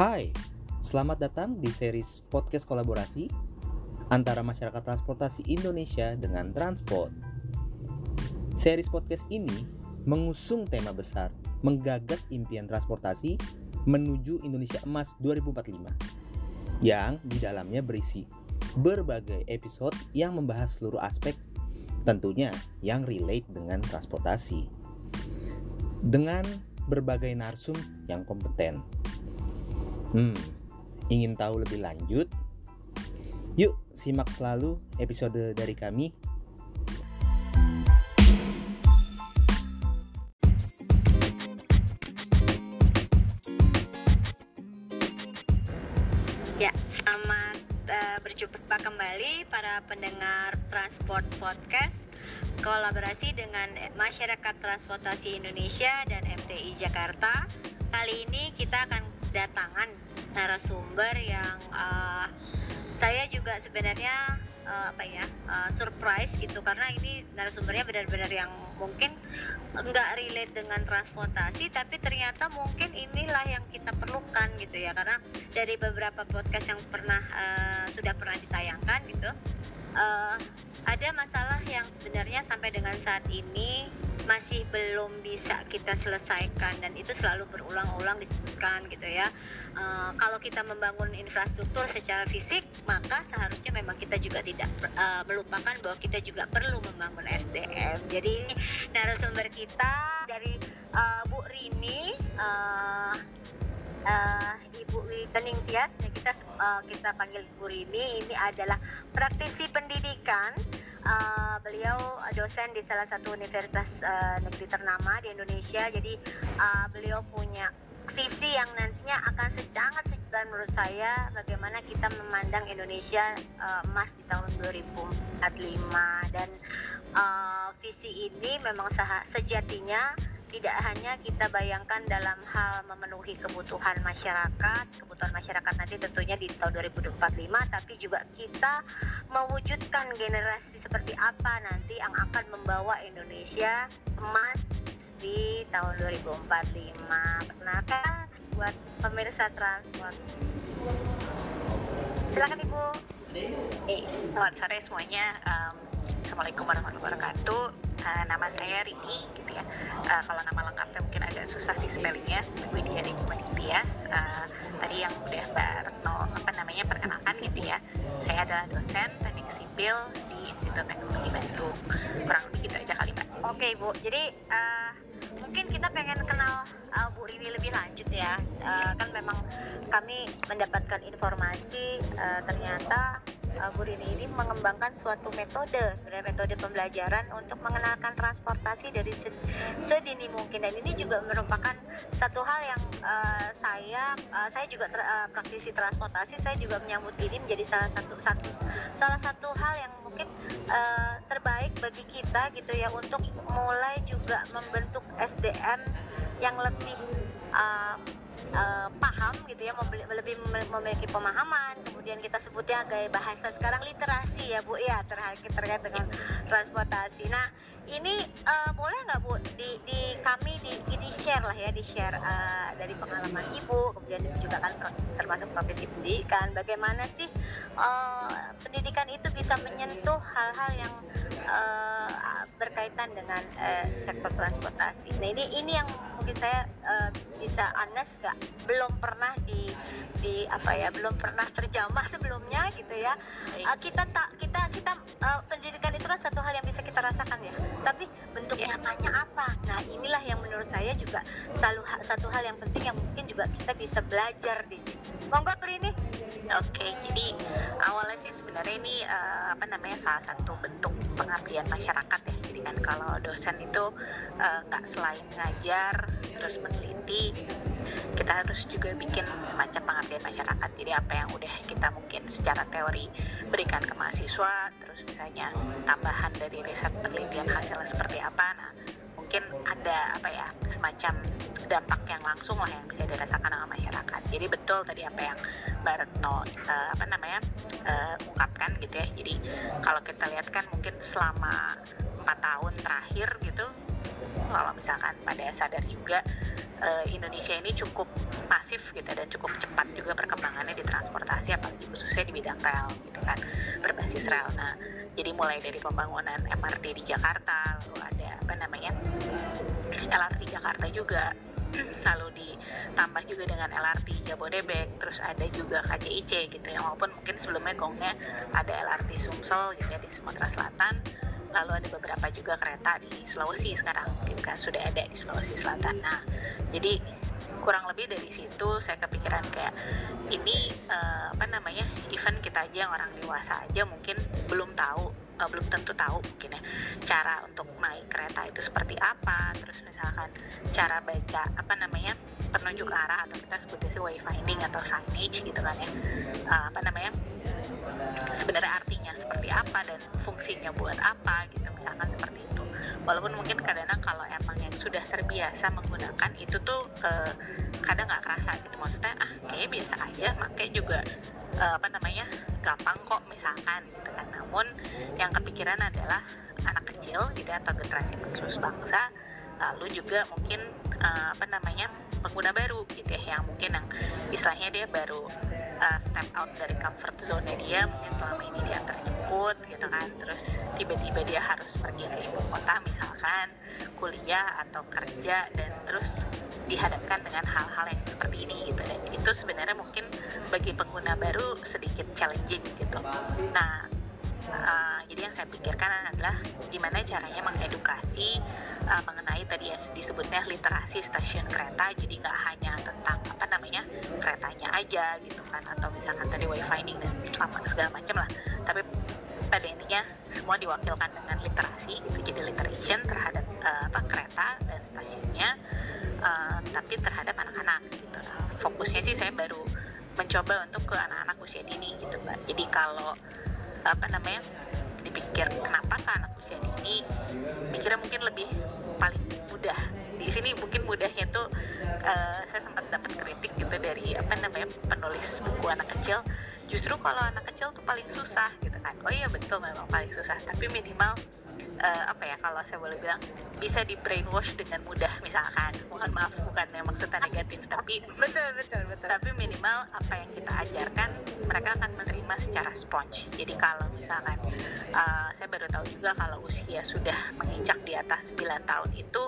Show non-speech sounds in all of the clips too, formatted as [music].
Hai, selamat datang di series podcast kolaborasi antara masyarakat transportasi Indonesia dengan Transport. Series podcast ini mengusung tema besar menggagas impian transportasi menuju Indonesia Emas 2045 yang di dalamnya berisi berbagai episode yang membahas seluruh aspek tentunya yang relate dengan transportasi dengan berbagai narsum yang kompeten. Hmm, ingin tahu lebih lanjut? Yuk, simak selalu episode dari kami. Ya, selamat uh, berjumpa kembali para pendengar Transport Podcast kolaborasi dengan Masyarakat Transportasi Indonesia dan MTI Jakarta. Kali ini kita akan datangan narasumber yang uh, saya juga sebenarnya uh, apa ya uh, surprise gitu. Karena ini narasumbernya benar-benar yang mungkin nggak relate dengan transportasi tapi ternyata mungkin inilah yang kita perlukan gitu ya. Karena dari beberapa podcast yang pernah uh, sudah pernah ditayangkan gitu uh, ada masalah yang sebenarnya sampai dengan saat ini masih belum bisa kita selesaikan dan itu selalu berulang-ulang disebutkan gitu ya. Uh, kalau kita membangun infrastruktur secara fisik, maka seharusnya memang kita juga tidak uh, melupakan bahwa kita juga perlu membangun SDM. Jadi narasumber kita dari uh, Bu Rini. Uh, uh, Ibu Kening Tias kita uh, kita panggil Bu Rini. Ini adalah praktisi pendidikan. Uh, beliau dosen di salah satu universitas uh, negeri ternama di Indonesia. Jadi uh, beliau punya visi yang nantinya akan sangat sejalan menurut saya bagaimana kita memandang Indonesia uh, emas di tahun 2045 dan uh, visi ini memang sejatinya tidak hanya kita bayangkan dalam hal memenuhi kebutuhan masyarakat, kebutuhan masyarakat nanti tentunya di tahun 2045, tapi juga kita mewujudkan generasi seperti apa nanti yang akan membawa Indonesia emas di tahun 2045. Perkenalkan buat pemirsa transport. Silakan Ibu. Eh, selamat sore semuanya. Um, Assalamualaikum warahmatullahi wabarakatuh. Uh, nama saya Rini, gitu ya. Uh, kalau nama lengkapnya mungkin agak susah di spellingnya. Widya Rini Tias. Uh, tadi yang udah Mbak Retno apa namanya perkenalkan gitu ya. Saya adalah dosen teknik sipil di Institut Teknologi Bandung. Kurang lebih gitu aja kali Mbak. Oke Bu. Jadi uh, mungkin kita pengen kenal uh, Bu Rini lebih lanjut ya. Uh, kan memang kami mendapatkan informasi uh, ternyata uh, ini mengembangkan suatu metode, sebenarnya metode pembelajaran untuk mengenalkan transportasi dari sedini mungkin. Dan ini juga merupakan satu hal yang uh, saya uh, saya juga ter, uh, praktisi transportasi, saya juga menyambut ini menjadi salah satu satu salah satu hal yang mungkin uh, terbaik bagi kita gitu ya untuk mulai juga membentuk SDM yang lebih uh, uh, paham gitu ya lebih memiliki pemahaman. Kemudian kita sebutnya gaya bahasa sekarang literasi ya bu ya terkait terkait dengan transportasi. Nah ini uh, boleh nggak bu? Di, di kami di, di share lah ya di share uh, dari pengalaman ibu kemudian juga kan termasuk profesi pendidikan. Bagaimana sih uh, pendidikan itu bisa menyentuh hal-hal yang uh, berkaitan dengan uh, sektor transportasi? Nah ini ini yang mungkin saya uh, bisa honest nggak? Belum pernah di di apa ya belum pernah terjamah sebelumnya gitu ya. Uh, kita tak kita kita uh, pendidikan itu kan satu hal yang bisa kita rasakan ya tapi bentuk yeah. nyatanya apa? Nah inilah yang menurut saya juga selalu satu hal yang penting yang mungkin juga kita bisa belajar di monggo ini oke jadi awalnya sih sebenarnya ini uh, apa namanya salah satu bentuk pengabdian masyarakat ya. Jadi kan kalau dosen itu nggak uh, selain ngajar terus meneliti kita harus juga bikin semacam pengabdian masyarakat. Jadi apa yang udah kita mungkin secara teori berikan ke mahasiswa terus misalnya tambahan dari riset penelitian hasilnya seperti apa. Nah mungkin ada apa ya semacam dampak yang langsung lah yang bisa dirasakan oleh masyarakat. Jadi betul tadi apa yang Mbak Retno uh, apa namanya uh, ungkapkan gitu ya. Jadi kalau kita lihat kan mungkin selama empat tahun terakhir gitu. Kalau misalkan pada sadar juga uh, Indonesia ini cukup masif gitu dan cukup cepat juga perkembangannya di transportasi apalagi khususnya di bidang rel gitu kan berbasis rel. Nah jadi mulai dari pembangunan MRT di Jakarta lalu ada apa namanya LRT Jakarta juga [clears throat] lalu ditambah juga dengan LRT Jabodebek terus ada juga KCIC gitu ya walaupun mungkin sebelumnya gongnya ada LRT Sumsel gitu ya di Sumatera Selatan lalu ada beberapa juga kereta di Sulawesi sekarang gitu kan. Sudah ada di Sulawesi Selatan. Nah jadi kurang lebih dari situ saya kepikiran kayak ini uh, apa namanya event kita aja yang orang dewasa aja mungkin belum tahu uh, belum tentu tahu mungkin ya cara untuk naik kereta itu seperti apa. Terus misalkan cara baca apa namanya penunjuk arah atau kita sebutnya sih wayfinding atau signage gitu kan ya. Uh, apa namanya sebenarnya artinya seperti apa dan fungsinya buat apa gitu misalkan seperti itu. Walaupun mungkin kadang-kadang kalau emang yang sudah terbiasa menggunakan itu tuh uh, kadang nggak kerasa gitu. Maksudnya ah kayak biasa aja pakai juga uh, apa namanya gampang kok misalkan gitu kan. Namun yang kepikiran adalah anak kecil gitu atau generasi penerus bangsa lalu juga mungkin uh, apa namanya pengguna baru gitu ya yang mungkin yang istilahnya dia baru uh, step out dari comfort zone dia mungkin selama ini dia terjemput gitu kan terus tiba-tiba dia harus pergi ke ibu kota misalkan kuliah atau kerja dan terus dihadapkan dengan hal-hal yang seperti ini gitu dan itu sebenarnya mungkin bagi pengguna baru sedikit challenging gitu. Nah uh, jadi yang saya pikirkan adalah gimana caranya mengedukasi uh, mengenai tadi ya disebutnya literasi stasiun kereta. Jadi nggak hanya tentang apa namanya keretanya aja gitu kan atau misalkan tadi wayfinding dan segala macam lah. Tapi pada intinya semua diwakilkan dengan literasi gitu. Jadi literation terhadap uh, apa kereta dan stasiunnya uh, tapi terhadap anak-anak gitu. Nah, fokusnya sih saya baru mencoba untuk ke anak-anak usia dini gitu mbak. Jadi kalau apa namanya dipikir kenapa ke anak usia dini mikirnya mungkin lebih paling mudah? Di sini mungkin mudahnya tuh uh, saya sempat dapat kritik gitu dari apa namanya penulis buku anak kecil justru kalau anak kecil tuh paling susah gitu kan. Oh iya betul memang paling susah. Tapi minimal uh, apa ya kalau saya boleh bilang bisa di brainwash dengan mudah misalkan. Mohon maaf bukan yang maksudnya negatif tapi betul betul betul. tapi minimal apa yang kita ajarkan mereka akan menerima secara sponge. Jadi kalau misalkan uh, saya baru tahu juga kalau usia sudah menginjak di atas 9 tahun itu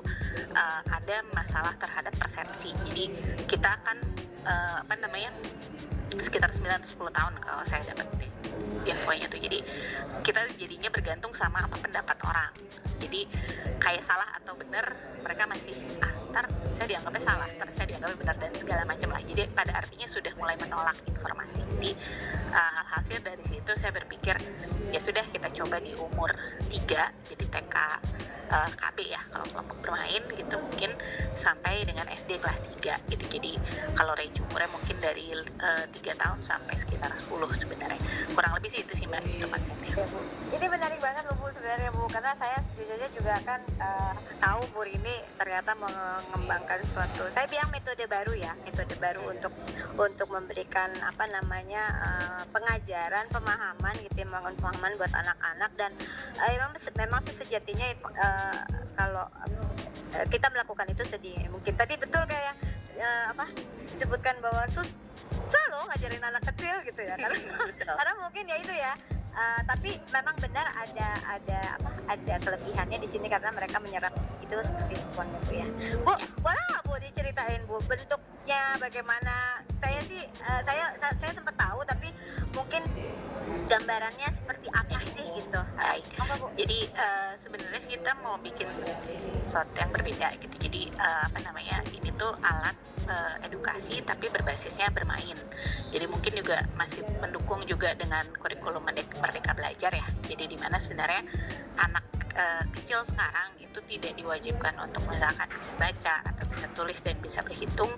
uh, ada masalah terhadap persepsi. Jadi kita akan uh, apa namanya sekitar 9-10 tahun kalau saya dapat infonya tuh. Jadi kita jadinya bergantung sama apa pendapat orang. Jadi kayak salah atau benar mereka masih ah ntar saya dianggapnya salah ntar saya dianggapnya benar dan segala macam lah. Jadi pada artinya sudah mulai menolak informasi. Jadi uh, hasil dari situ saya berpikir ya sudah kita coba di umur 3 jadi TK uh, KB ya kalau kelompok bermain gitu mungkin sampai dengan SD kelas 3 gitu. Jadi kalau range umurnya mungkin dari uh, 3 tahun sampai sekitar 10 sebenarnya lebih sih itu sih mbak itu konsepnya ini menarik banget loh Bu sebenarnya Bu. Karena saya sejujurnya juga kan uh, tahu Bu ini ternyata mengembangkan suatu saya bilang metode baru ya metode baru untuk untuk memberikan apa namanya uh, pengajaran pemahaman gitu ya pemahaman buat anak-anak. Dan uh, memang memang sejatinya uh, kalau uh, kita melakukan itu sedih. Mungkin tadi betul kayak uh, apa disebutkan bahwa sus selalu ngajarin anak kecil gitu ya. Karena, [laughs] karena mungkin ya itu ya. Uh, tapi memang benar ada ada apa ada kelebihannya di sini karena mereka menyerap itu seperti sponnya bu ya. Bu boleh nggak bu diceritain bu bentuknya bagaimana. Saya sih uh, saya, saya saya sempat tahu tapi mungkin gambarannya seperti apa sih gitu. Baik. jadi uh, sebenarnya kita mau bikin sesuatu yang berbeda gitu. Jadi uh, apa namanya ini tuh alat uh, edukasi tapi berbasisnya bermain. Jadi mungkin juga masih mendukung juga dengan kurikulum Merdeka Belajar ya. Jadi di mana sebenarnya anak uh, kecil sekarang itu tidak diwajibkan untuk misalkan bisa baca atau bisa tulis dan bisa berhitung,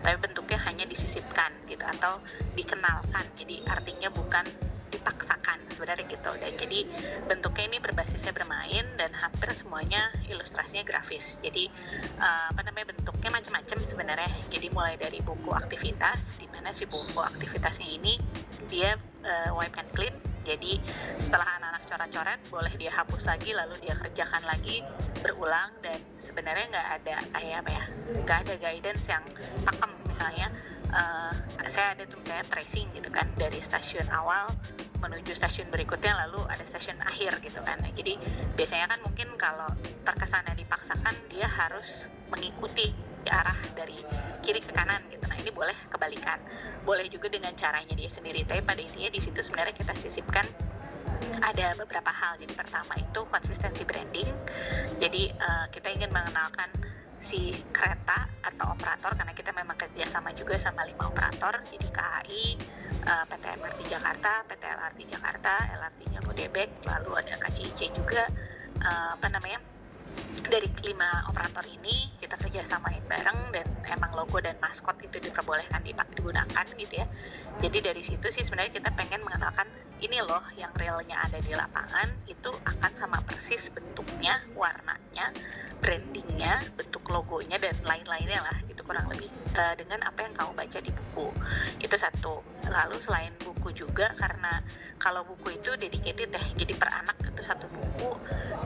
tapi bentuknya hanya disisipkan gitu atau dikenalkan. Jadi artinya bukan dipaksakan sebenarnya gitu. Dan jadi bentuknya ini berbasisnya bermain dan hampir semuanya ilustrasinya grafis. Jadi uh, apa namanya bentuknya macam-macam sebenarnya. Jadi mulai dari buku aktivitas di mana si buku aktivitasnya ini dia uh, wipe and clean. Jadi setelah anak-anak coret-coret boleh dia hapus lagi lalu dia kerjakan lagi berulang dan sebenarnya nggak ada kayak apa ya nggak ada guidance yang pakem misalnya uh, saya ada tuh misalnya tracing gitu kan dari stasiun awal menuju stasiun berikutnya lalu ada stasiun akhir gitu kan. Nah, jadi biasanya kan mungkin kalau terkesannya dipaksakan dia harus mengikuti arah dari kiri ke kanan gitu. Nah ini boleh kebalikan. Boleh juga dengan caranya dia sendiri. Tapi pada intinya di situ sebenarnya kita sisipkan ada beberapa hal. Jadi pertama itu konsistensi branding. Jadi uh, kita ingin mengenalkan si kereta atau operator karena kita memang kerja sama juga sama lima operator jadi KAI, uh, PT MRT Jakarta, PT LRT Jakarta, LRT Jabodebek, lalu ada KCIC juga. Uh, apa namanya dari lima operator ini kita kerjasamain bareng dan emang logo dan maskot itu diperbolehkan dipakai digunakan gitu ya. Jadi dari situ sih sebenarnya kita pengen mengenalkan ini loh yang realnya ada di lapangan itu akan sama persis bentuknya warnanya brandingnya bentuk logonya dan lain-lainnya lah itu kurang lebih. Uh, dengan apa yang kamu baca di buku. Itu satu. Lalu selain buku juga karena kalau buku itu dedicated ya jadi per anak itu satu buku.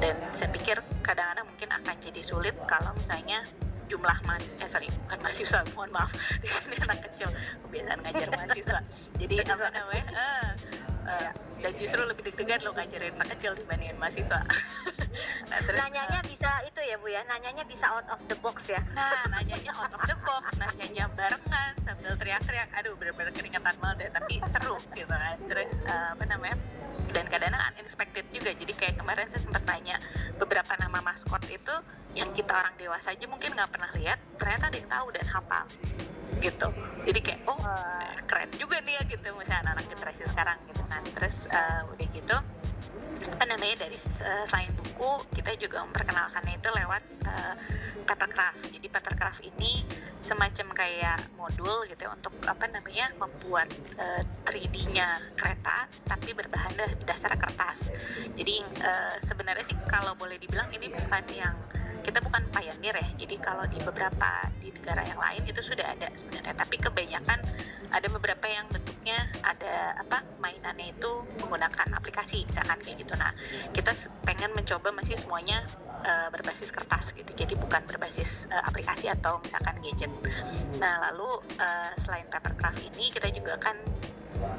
Dan saya pikir kadang-kadang mungkin akan jadi sulit kalau misalnya jumlah mas eh sorry bukan mahasiswa [laughs] mohon maaf [laughs] di sini anak kecil kebiasaan ngajar mahasiswa. Jadi apa namanya uh, uh, dan justru lebih deg-degan lo ngajarin anak kecil dibandingin mahasiswa. [laughs] Nah, terus, nanyanya uh, bisa itu ya bu ya? Nanyanya bisa out of the box ya? Nah nanyanya out of the box nanyanya barengan sambil teriak-teriak. Aduh bener-bener keringetan banget deh tapi seru gitu kan. Terus uh, apa namanya? Dan kadang-kadang unexpected juga. Jadi kayak kemarin saya sempat tanya beberapa nama maskot itu yang kita orang dewasa aja mungkin nggak pernah lihat ternyata ada yang tahu dan hafal gitu. Jadi kayak oh keren juga nih ya gitu misalnya anak-anak generasi sekarang gitu kan. Terus uh, udah gitu apa namanya dari uh, selain buku kita juga memperkenalkannya itu lewat uh, papercraft jadi papercraft ini semacam kayak modul gitu ya, untuk apa namanya membuat uh, 3D-nya kereta tapi berbahan dasar kertas. Jadi uh, sebenarnya sih kalau boleh dibilang ini bukan yang kita bukan pioneer ya. Jadi kalau di beberapa di negara yang lain itu sudah ada sebenarnya. Tapi kebanyakan ada beberapa yang bentuknya ada apa mainannya itu menggunakan aplikasi misalkan kayak gitu. Nah kita pengen mencoba masih semuanya uh, berbasis kertas gitu. Jadi bukan berbasis uh, aplikasi atau misalkan gadget. Nah lalu uh, selain papercraft ini kita juga kan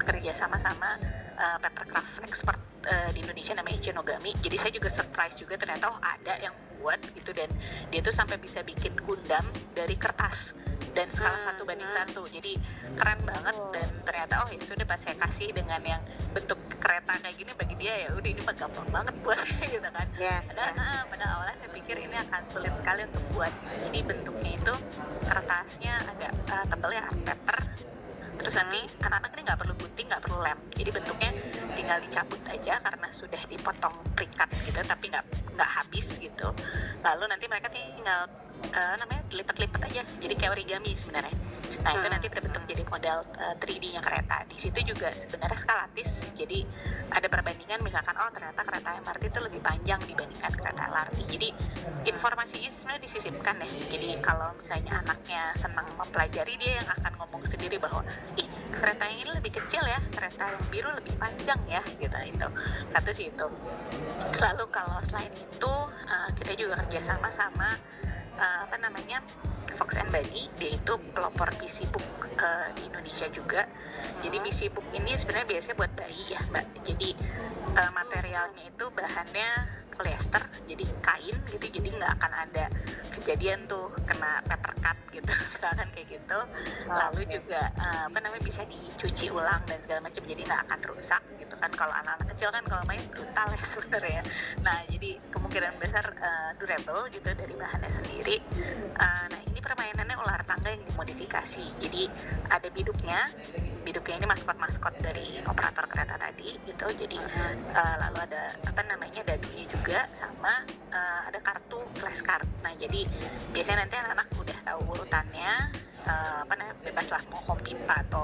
kerja sama-sama uh, papercraft expert di Indonesia namanya Ichinogami jadi saya juga surprise juga ternyata oh ada yang buat gitu. Dan dia tuh sampai bisa bikin gundam dari kertas dan skala hmm, satu banding hmm. satu. Jadi keren banget dan ternyata oh ya sudah pas saya kasih dengan yang bentuk kereta kayak gini bagi dia ya udah ini mah gampang banget buat [laughs] gitu kan. Yeah, padahal yeah. Uh, pada awalnya saya pikir ini akan sulit sekali untuk buat. Jadi bentuknya itu kertasnya agak uh, tebal ya art paper. Terus nanti anak-anak ini nggak perlu gunting nggak perlu lem. Jadi bentuknya tinggal dicabut aja karena sudah dipotong perikat gitu tapi nggak nggak habis gitu. Lalu nanti mereka tinggal uh, namanya lipat-lipat aja jadi kayak origami sebenarnya. Nah itu hmm. nanti berbentuk jadi model uh, 3D-nya kereta. Di situ juga sebenarnya skalatis jadi ada perbandingan misalkan oh ternyata kereta MRT itu lebih panjang dibandingkan kereta LRT jadi informasi ini sebenarnya disisipkan ya. Jadi kalau misalnya anaknya senang mempelajari dia yang akan ngomong sendiri bahwa ih kereta yang ini lebih kecil ya kereta yang biru lebih panjang ya gitu itu. Satu sih itu. Lalu kalau selain itu uh, kita juga kerjasama sama uh, apa namanya Fox and Bunny dia itu pelopor PC book uh, di Indonesia juga. Jadi PC book ini sebenarnya biasanya buat bayi ya mbak. Jadi uh, materialnya itu bahannya polyester jadi kain gitu jadi nggak akan ada kejadian tuh kena paper cut gitu [laughs] misalkan kayak gitu. Lalu juga uh, apa namanya bisa dicuci ulang dan segala macam jadi nggak akan rusak gitu kan. Kalau anak-anak kecil kan kalau main brutal ya [laughs] sebenarnya. Nah jadi kemungkinan besar uh, durable gitu dari bahannya sendiri. Uh, nah permainannya ular tangga yang dimodifikasi. Jadi ada biduknya. Biduknya ini maskot-maskot dari operator kereta tadi gitu. Jadi uh, lalu ada apa namanya dadunya juga sama uh, ada kartu flashcard nah jadi biasanya nanti anak-anak udah tahu urutannya uh, apa namanya bebas lah mau pipa atau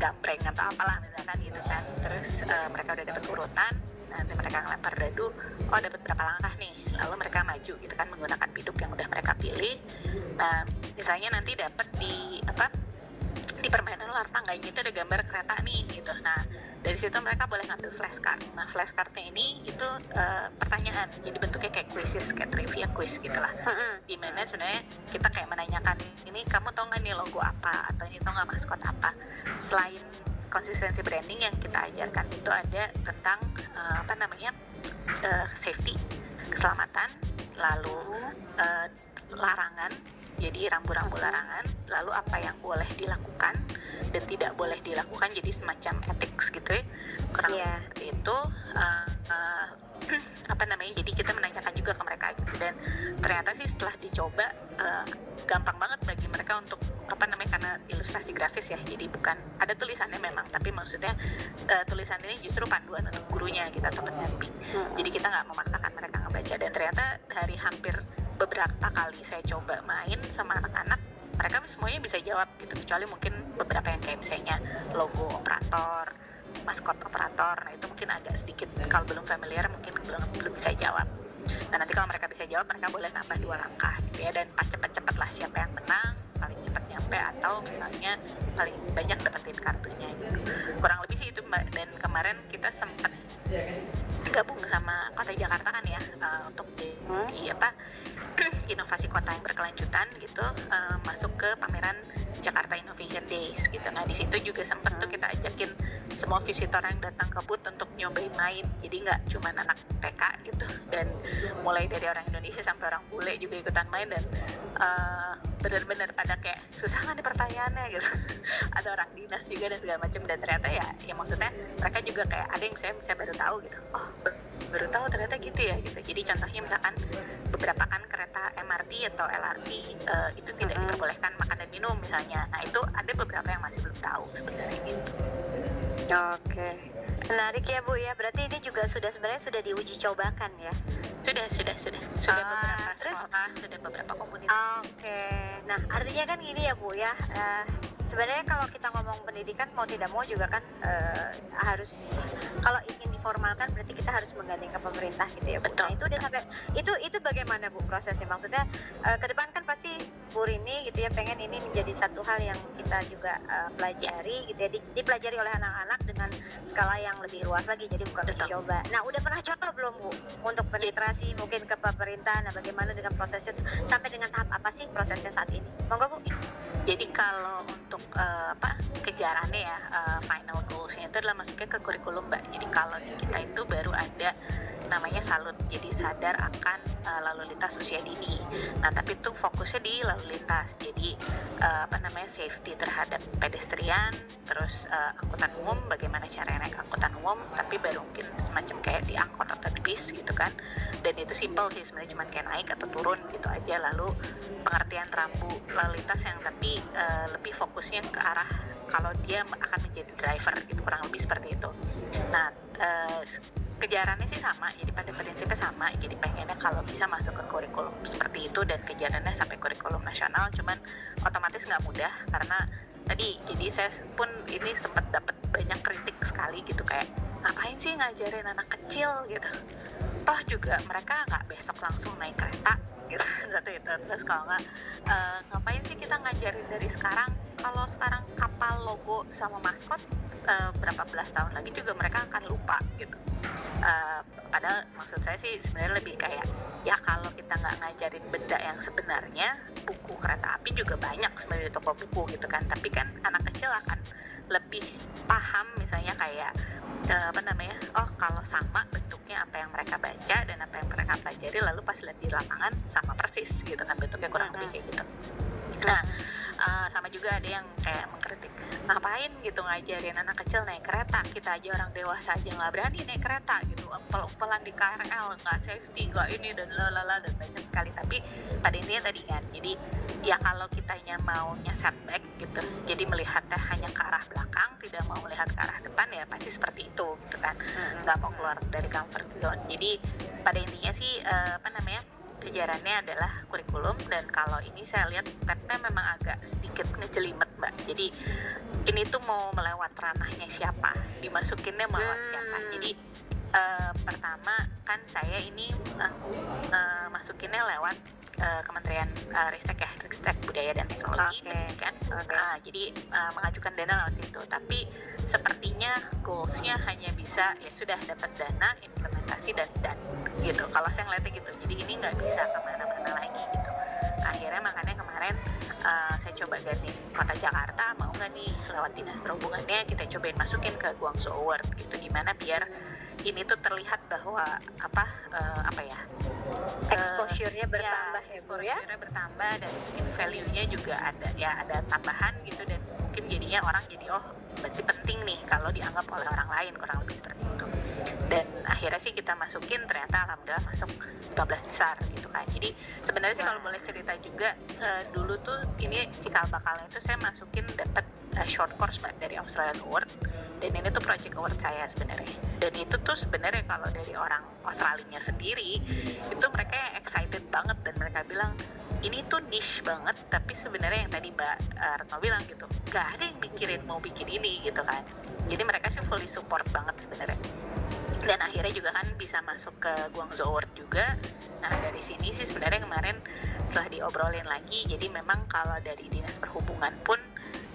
gambreng atau apalah misalkan gitu kan. Terus uh, mereka udah dapat urutan nanti mereka ngelempar dadu oh dapat berapa langkah nih? Lalu mereka maju gitu kan menggunakan biduk yang udah mereka pilih. Nah misalnya nanti dapat di apa di permainan luar tangga itu ada gambar kereta nih gitu. Nah dari situ mereka boleh ngambil flashcard nah flashcardnya ini itu uh, pertanyaan. Jadi bentuknya kayak quizzes kayak trivia quiz gitulah di mana sebenarnya kita kayak menanyakan ini kamu tau nggak nih logo apa? Atau ini tau nggak maskot apa? Selain konsistensi branding yang kita ajarkan itu ada tentang uh, apa namanya uh, safety keselamatan lalu uh, larangan jadi rambu-rambu larangan lalu apa yang boleh dilakukan dan tidak boleh dilakukan jadi semacam ethics gitu ya kurang yeah. seperti itu uh, uh, apa namanya jadi kita menanyakan juga ke mereka gitu. Dan ternyata sih setelah dicoba uh, gampang banget bagi mereka untuk apa namanya karena ilustrasi grafis ya. Jadi bukan ada tulisannya memang tapi maksudnya uh, tulisan ini justru panduan untuk gurunya gitu atau pendamping. Hmm. jadi kita nggak memaksakan mereka ngebaca. Dan ternyata dari hampir beberapa kali saya coba main sama anak-anak mereka semuanya bisa jawab gitu. Kecuali mungkin beberapa yang kayak misalnya logo operator maskot operator. Nah itu mungkin agak sedikit. Kalau belum familiar mungkin belum belum bisa jawab. Nah nanti kalau mereka bisa jawab mereka boleh nambah dua langkah gitu ya. Dan pas cepet-cepet lah siapa yang menang paling cepat nyampe atau misalnya paling banyak dapetin kartunya gitu. Kurang lebih sih itu dan kemarin kita sempat gabung sama kota Jakarta kan ya uh, untuk di, di apa inovasi kota yang berkelanjutan gitu uh, masuk ke pameran Jakarta Innovation Days gitu. Nah di situ juga sempat tuh kita ajakin semua visitor yang datang ke booth untuk nyobain main. Jadi nggak cuma anak TK gitu dan mulai dari orang Indonesia sampai orang bule juga ikutan main dan uh, benar-benar pada kayak susah kan pertanyaannya gitu. [laughs] ada orang dinas juga dan segala macam dan ternyata ya ya maksudnya mereka juga kayak ada yang saya bisa baru tahu gitu. Oh baru tahu ternyata gitu ya gitu. Jadi contohnya misalkan beberapa kan kereta MRT atau LRT uh, itu tidak diperbolehkan makan dan minum misalnya. Nah itu ada beberapa yang masih belum tahu sebenarnya gitu. Oke, menarik ya Bu ya. Berarti ini juga sudah sebenarnya sudah diuji cobakan ya? Sudah, sudah, sudah. Sudah uh, beberapa terus, sekolah, sudah beberapa komunitas. Oke, nah artinya kan gini ya Bu ya. Uh, sebenarnya kalau kita ngomong pendidikan mau tidak mau juga kan uh, harus kalau ingin diformalkan berarti kita harus menggandeng ke pemerintah gitu ya Bu. Betul. Nah, itu udah sampai itu itu bagaimana Bu prosesnya? Maksudnya uh, ke depan kan pasti Bu Rini gitu ya pengen ini menjadi satu hal yang kita juga uh, pelajari gitu ya dipelajari oleh anak-anak dengan skala yang lebih luas lagi jadi bukan Betul. coba. Nah, udah pernah coba belum Bu untuk penetrasi mungkin ke pemerintah nah bagaimana dengan prosesnya sampai dengan tahap apa sih prosesnya saat ini? Monggo Bu. Jadi kalau untuk uh, apa kejarannya ya uh, final goalsnya itu adalah masuknya ke kurikulum mbak. Jadi kalau kita itu baru ada namanya salut jadi sadar akan uh, lalu lintas usia dini. Nah tapi itu fokusnya di lalu lintas. Jadi uh, apa namanya safety terhadap pedestrian terus uh, angkutan umum bagaimana cara naik angkutan umum tapi baru mungkin semacam kayak di angkot atau di bis gitu kan. Dan itu simple sih sebenarnya cuma kayak naik atau turun gitu aja. Lalu pengertian rambu lalu lintas yang tapi uh, lebih fokusnya ke arah kalau dia akan menjadi driver gitu kurang lebih seperti itu. Nah uh, kejarannya sih sama jadi pada prinsipnya sama jadi pengennya kalau bisa masuk ke kurikulum seperti itu dan kejarannya sampai kurikulum nasional cuman otomatis nggak mudah karena tadi jadi saya pun ini sempat dapat banyak kritik sekali gitu kayak ngapain sih ngajarin anak kecil? gitu. Toh juga mereka nggak besok langsung naik kereta gitu [laughs] satu itu. Terus kalau nggak uh, ngapain sih kita ngajarin dari sekarang kalau sekarang kapal logo sama maskot uh, berapa belas tahun lagi juga mereka akan lupa gitu. Uh, padahal maksud saya sih sebenarnya lebih kayak ya kalau kita nggak ngajarin benda yang sebenarnya buku kereta api juga banyak sebenarnya di toko buku gitu kan. Tapi kan anak kecil akan lebih paham misalnya kayak uh, apa namanya oh kalau sama bentuknya apa yang mereka baca dan apa yang mereka pelajari lalu pas lihat di lapangan sama persis gitu kan bentuknya kurang lebih kayak gitu. Nah uh, sama juga ada yang kayak mengkritik ngapain gitu ngajarin anak kecil naik kereta? Kita aja orang dewasa aja nggak berani naik kereta gitu. Umpel-umpelan di KRL nggak safety nggak ini dan lalala dan banyak sekali. Tapi pada intinya tadi kan jadi ya kalau kitanya maunya setback gitu jadi melihatnya hanya ke arah belakang tidak mau melihat ke arah depan ya pasti seperti itu gitu kan. Nggak mau keluar dari comfort zone. Jadi pada intinya sih uh, apa namanya kejarannya adalah kurikulum dan kalau ini saya lihat stepnya memang agak sedikit ngejelimet mbak. Jadi ini tuh mau melewat ranahnya siapa? Dimasukinnya melewat hmm. siapa? Jadi uh, pertama kan saya ini uh, uh, masukinnya lewat uh, Kementerian uh, Ristek ya Ristek Budaya dan Teknologi okay. kan. Okay. uh, jadi uh, mengajukan dana lewat situ. Tapi sepertinya goalsnya hanya bisa ya sudah dapat dana implementasi dan dan gitu. Kalau saya ngeliatnya gitu. Jadi ini nggak bisa ke mana-mana lagi gitu. Akhirnya makanya kemarin uh, saya coba ganti kota Jakarta mau nggak nih lewat dinas perhubungannya kita cobain masukin ke Guangzhou Award gitu. Di mana biar ini tuh terlihat bahwa apa uh, apa ya exposure-nya bertambah ya, Bu ya? exposure-nya bertambah dan mungkin value-nya juga ada ya ada tambahan gitu dan mungkin jadinya orang jadi oh berarti penting nih kalau dianggap oleh orang lain kurang lebih seperti itu. Dan akhirnya sih kita masukin ternyata alhamdulillah masuk 15 besar gitu kan. Jadi sebenarnya sih kalau boleh cerita juga uh, dulu tuh ini cikal bakalnya itu saya masukin dapat uh, short course mbak dari Australian Award. Dan ini tuh project award saya sebenarnya. Dan itu tuh sebenarnya kalau dari orang Australia sendiri itu mereka excited banget dan mereka bilang ini tuh niche banget tapi sebenarnya yang tadi Mbak uh, Retno bilang gitu gak ada yang mikirin mau bikin ini gitu kan. Jadi mereka sih fully support banget sebenarnya. Dan akhirnya juga kan bisa masuk ke Guangzhou Award juga. Nah dari sini sih sebenarnya kemarin setelah diobrolin lagi jadi memang kalau dari dinas perhubungan pun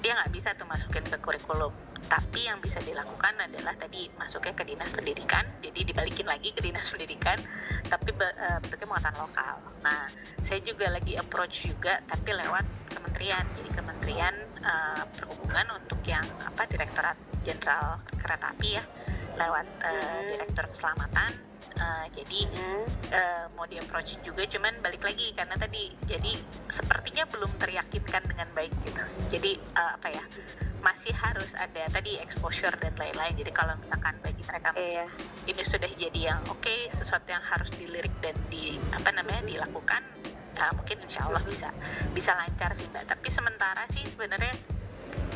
dia nggak bisa tuh masukin ke kurikulum. Tapi yang bisa dilakukan adalah tadi masuknya ke dinas pendidikan. Jadi dibalikin lagi ke dinas pendidikan tapi uh, bentuknya muatan lokal. Nah saya juga lagi approach juga tapi lewat kementerian. Jadi kementerian uh, perhubungan untuk yang apa direktorat jenderal kereta api ya. Lewat uh, direktur keselamatan uh, jadi uh, mau di approach juga cuman balik lagi karena tadi jadi sepertinya belum teryakinkan dengan baik gitu. Jadi uh, apa ya masih harus ada tadi exposure dan lain-lain. Jadi kalau misalkan bagi mereka iya. ini sudah jadi yang oke okay, sesuatu yang harus dilirik dan di apa namanya dilakukan uh, mungkin insya Allah bisa bisa lancar sih mbak. Tapi sementara sih sebenarnya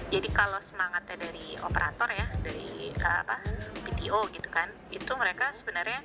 jadi kalau semangatnya dari operator ya dari uh, apa PTO gitu kan itu mereka sebenarnya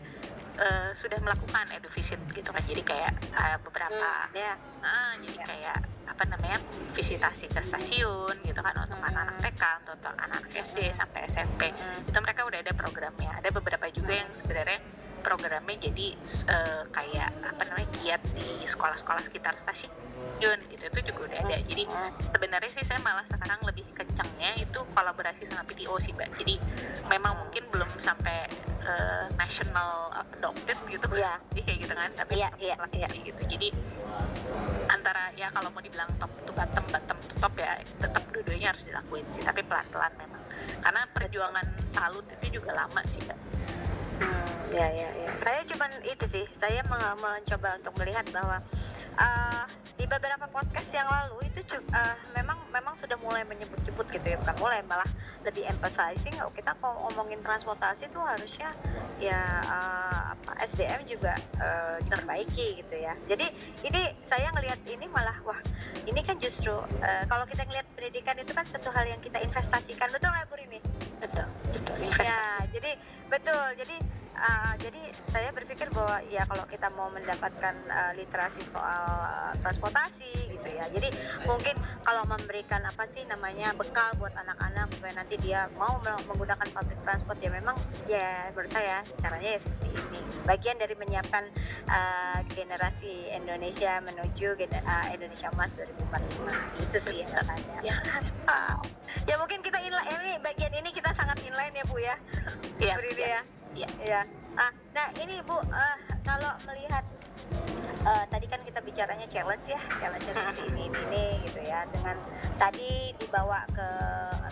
uh, sudah melakukan edu visit gitu kan jadi kayak uh, beberapa hmm, ya uh, jadi ya. kayak apa namanya visitasi ke stasiun gitu kan untuk hmm. anak-anak TK untuk anak-anak SD sampai SMP hmm. itu mereka udah ada programnya ada beberapa juga yang sebenarnya programnya jadi uh, kayak apa namanya giat di sekolah-sekolah sekitar stasiun itu itu juga udah ada. Jadi sebenarnya sih saya malah sekarang lebih kencangnya itu kolaborasi sama PTO sih mbak. Jadi memang mungkin belum sampai uh, national adopted gitu ya. jadi kayak gitu kan tapi ya, ya, ya. gitu. Jadi antara ya kalau mau dibilang top to bottom bottom to top ya tetap dua-duanya harus dilakuin sih. Tapi pelan-pelan memang. Karena perjuangan salut itu juga lama sih mbak. Hmm, ya ya ya. Saya cuman itu sih, saya mencoba untuk melihat bahwa uh, di beberapa podcast yang lalu itu uh, memang memang sudah mulai menyebut-nyebut gitu ya, bukan mulai malah lebih emphasizing kalau kita kalau ngomongin transportasi itu harusnya ya uh, apa SDM juga uh, diperbaiki gitu ya. Jadi ini saya ngelihat ini malah wah ini kan justru uh, kalau kita ngelihat pendidikan itu kan satu hal yang kita investasikan betul nggak Bu ini? Betul, betul. Ya, jadi betul. Jadi uh, jadi saya berpikir bahwa ya kalau kita mau mendapatkan uh, literasi soal uh, transportasi gitu ya. Jadi mungkin kalau memberikan apa sih namanya bekal buat anak-anak supaya nanti dia mau menggunakan public transport ya memang ya menurut saya caranya ya seperti ini. Bagian dari menyiapkan uh, generasi Indonesia menuju uh, Indonesia Emas 2045 itu sih yang saya ya, ya mungkin kita inline ini bagian ini kita sangat inline ya Bu ya. Iya. ya. Iya. Ya. Ah, nah ini Bu uh, kalau melihat uh, tadi kan kita bicaranya challenge ya, challenge [laughs] seperti ini, ini ini gitu ya. Dengan tadi dibawa ke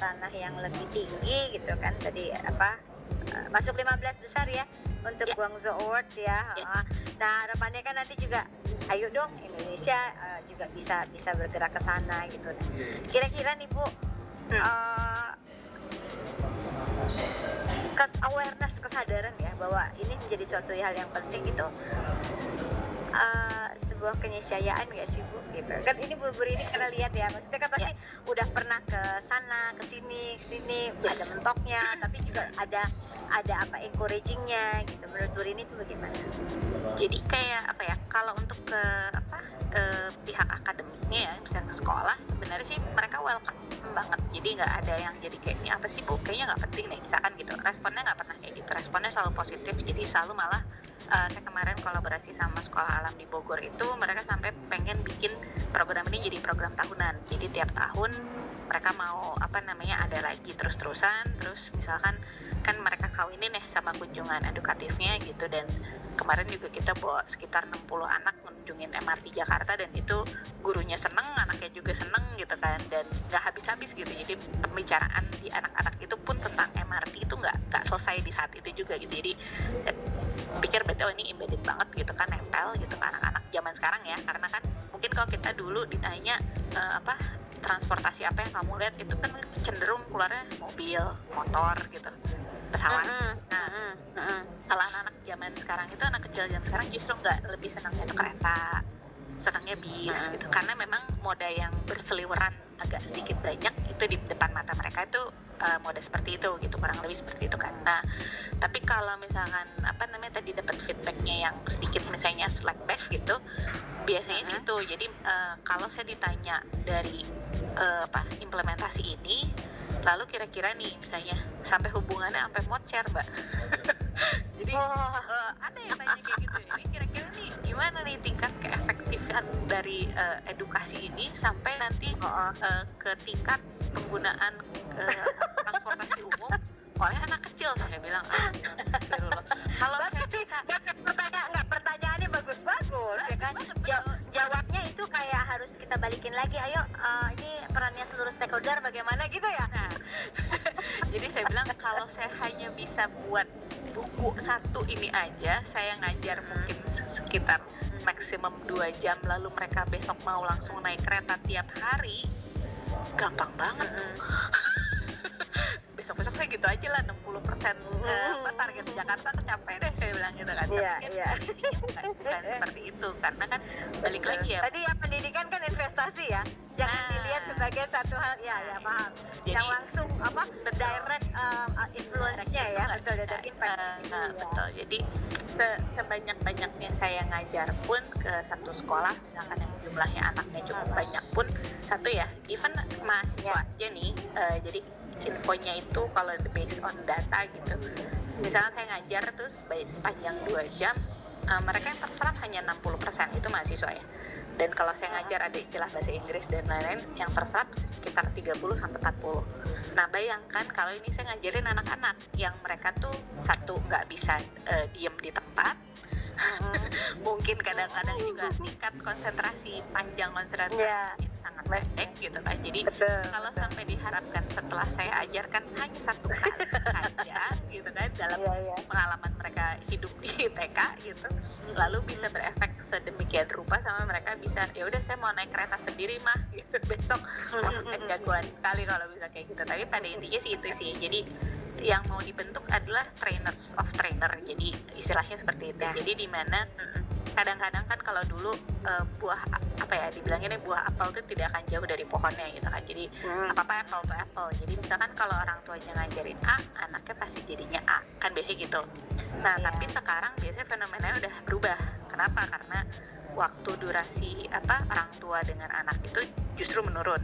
ranah yang lebih tinggi gitu kan. Tadi apa? Uh, masuk 15 besar ya untuk yeah. Guangzhou Award ya. Yeah. Nah, harapannya kan nanti juga ayo dong Indonesia uh, juga bisa bisa bergerak ke sana gitu. Kira-kira nih Bu uh, awareness kesadaran ya bahwa ini menjadi suatu hal yang penting itu uh, sebuah keniscayaan gak sih bu? Gitu. Kan ini bu bu ini karena lihat ya maksudnya kan pasti yeah. udah pernah ke sana ke sini sini yes. ada mentoknya tapi juga ada ada apa encouragingnya gitu. Menurut bu ini itu bagaimana? Jadi kayak apa ya kalau untuk ke apa ke pihak akademiknya ya misalnya ke sekolah sebenarnya sih mereka welcome banget. Jadi nggak ada yang jadi kayak ini apa sih bu? Kayaknya nggak penting nih. Misalkan gitu responnya nggak pernah kayak gitu. Responnya selalu positif jadi selalu malah saya kemarin kolaborasi sama sekolah alam di Bogor itu mereka sampai pengen bikin program ini jadi program tahunan. Jadi tiap tahun mereka mau apa namanya ada lagi terus-terusan terus misalkan kan mereka kawinin ya sama kunjungan edukatifnya gitu. Dan kemarin juga kita bawa sekitar 60 anak mengunjungin MRT Jakarta dan itu gurunya seneng anaknya juga seneng gitu kan. Dan nggak habis-habis gitu. Jadi pembicaraan di anak-anak itu pun tentang MRT itu nggak nggak selesai di saat itu juga gitu. Jadi saya pikir betul oh ini embedded banget gitu kan nempel gitu kan anak-anak zaman sekarang ya. Karena kan mungkin kalau kita dulu ditanya uh, apa transportasi apa yang kamu lihat itu kan cenderung keluarnya mobil motor gitu pesawat. Mm-hmm. Nah, mm-hmm. kalau anak-anak zaman sekarang itu anak kecil zaman sekarang justru nggak lebih senangnya itu kereta, senangnya bis mm-hmm. gitu. Karena memang moda yang berseliweran agak sedikit banyak itu di depan mata mereka itu uh, moda seperti itu gitu kurang lebih seperti itu kan. Nah, tapi kalau misalkan apa namanya tadi dapat feedbacknya yang sedikit misalnya slack back gitu, biasanya sih itu. Jadi uh, kalau saya ditanya dari uh, apa implementasi ini lalu kira-kira nih misalnya sampai hubungannya sampai mod share mbak [laughs] jadi oh. uh, ada yang nanya kayak gitu. Ini kira-kira nih gimana nih tingkat keefektifan dari uh, edukasi ini sampai nanti uh, ke tingkat penggunaan uh, transportasi umum? Oleh anak kecil saya bilang ah, kalau saya bisa pertanyaan nggak pertanyaannya bagus bagus ya kan jawabnya itu kayak harus kita balikin lagi ayo uh, ini perannya seluruh stakeholder bagaimana? gitu ya. Nah, [laughs] jadi saya bilang kalau saya hanya bisa buat buku satu ini aja saya ngajar mungkin sekitar maksimum dua jam lalu mereka besok mau langsung naik kereta tiap hari. Gampang banget. [laughs] Besok-besok saya gitu aja lah 60 persen uh, Jakarta tercapai deh saya bilang gitu kan. Yeah, tapi kan yeah. bukan [laughs] seperti itu karena kan balik lagi ya. Tadi ya pendidikan kan investasi ya jangan nah, dilihat sebagai satu hal ya ya paham. Jadi, yang langsung apa the direct um, influence-nya ya betul ada impact uh, nah, ya. betul. Jadi se sebanyak banyaknya saya ngajar pun ke satu sekolah misalkan yang jumlahnya anaknya cukup banyak pun satu ya even mahasiswa ya. aja nih uh, jadi infonya itu kalau based on data gitu misalnya saya ngajar terus sepanjang dua jam uh, mereka yang terserap hanya 60% itu mahasiswa ya. Dan kalau saya ngajar ada istilah bahasa Inggris dan lain-lain yang terserap sekitar 30 sampai 40 nah bayangkan kalau ini saya ngajarin anak-anak yang mereka tuh satu nggak bisa uh, diem di tempat. [laughs] Mungkin kadang-kadang juga tingkat konsentrasi panjang konsentrasi. Yeah pendek gitu kan jadi Betul. kalau sampai diharapkan setelah saya ajarkan hanya satu kali saja gitu kan dalam yeah, yeah. pengalaman mereka hidup di TK gitu lalu bisa berefek sedemikian rupa sama mereka bisa ya udah saya mau naik kereta sendiri mah [laughs] gitu besok. Kan jagoan sekali kalau bisa kayak gitu. Tapi pada intinya sih itu sih. Jadi yang mau dibentuk adalah trainers of trainer. Jadi istilahnya seperti itu. Ya. jadi di mana kadang-kadang kan kalau dulu uh, buah apa ya dibilangnya buah apel itu tidak akan jauh dari pohonnya gitu kan. Jadi hmm. apa apa apple to apple. Jadi misalkan kalau orang tuanya ngajarin A anaknya pasti jadinya A kan biasanya gitu. Nah yeah. tapi sekarang biasanya fenomenanya udah berubah. Kenapa? Karena waktu durasi apa orang tua dengan anak itu justru menurun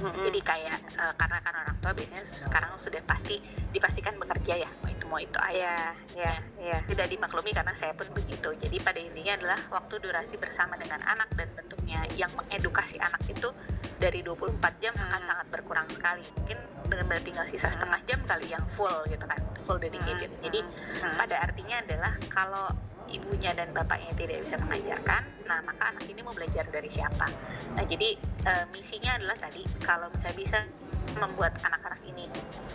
hmm Jadi kayak uh, karena kan orang tua biasanya sekarang sudah pasti dipastikan bekerja ya, mau itu mau itu ayah, ya, ya, ya. Tidak dimaklumi karena saya pun begitu. Jadi pada intinya adalah waktu durasi bersama dengan anak dan bentuknya yang mengedukasi anak itu dari 24 jam hmm akan sangat berkurang sekali. Mungkin benar-benar tinggal sisa setengah jam kali yang full gitu kan, full dedicated. hmm Jadi pada artinya adalah kalau ibunya dan bapaknya tidak bisa mengajarkan, nah maka anak ini mau belajar dari siapa? Nah jadi e, misinya adalah tadi kalau misalnya bisa membuat anak-anak ini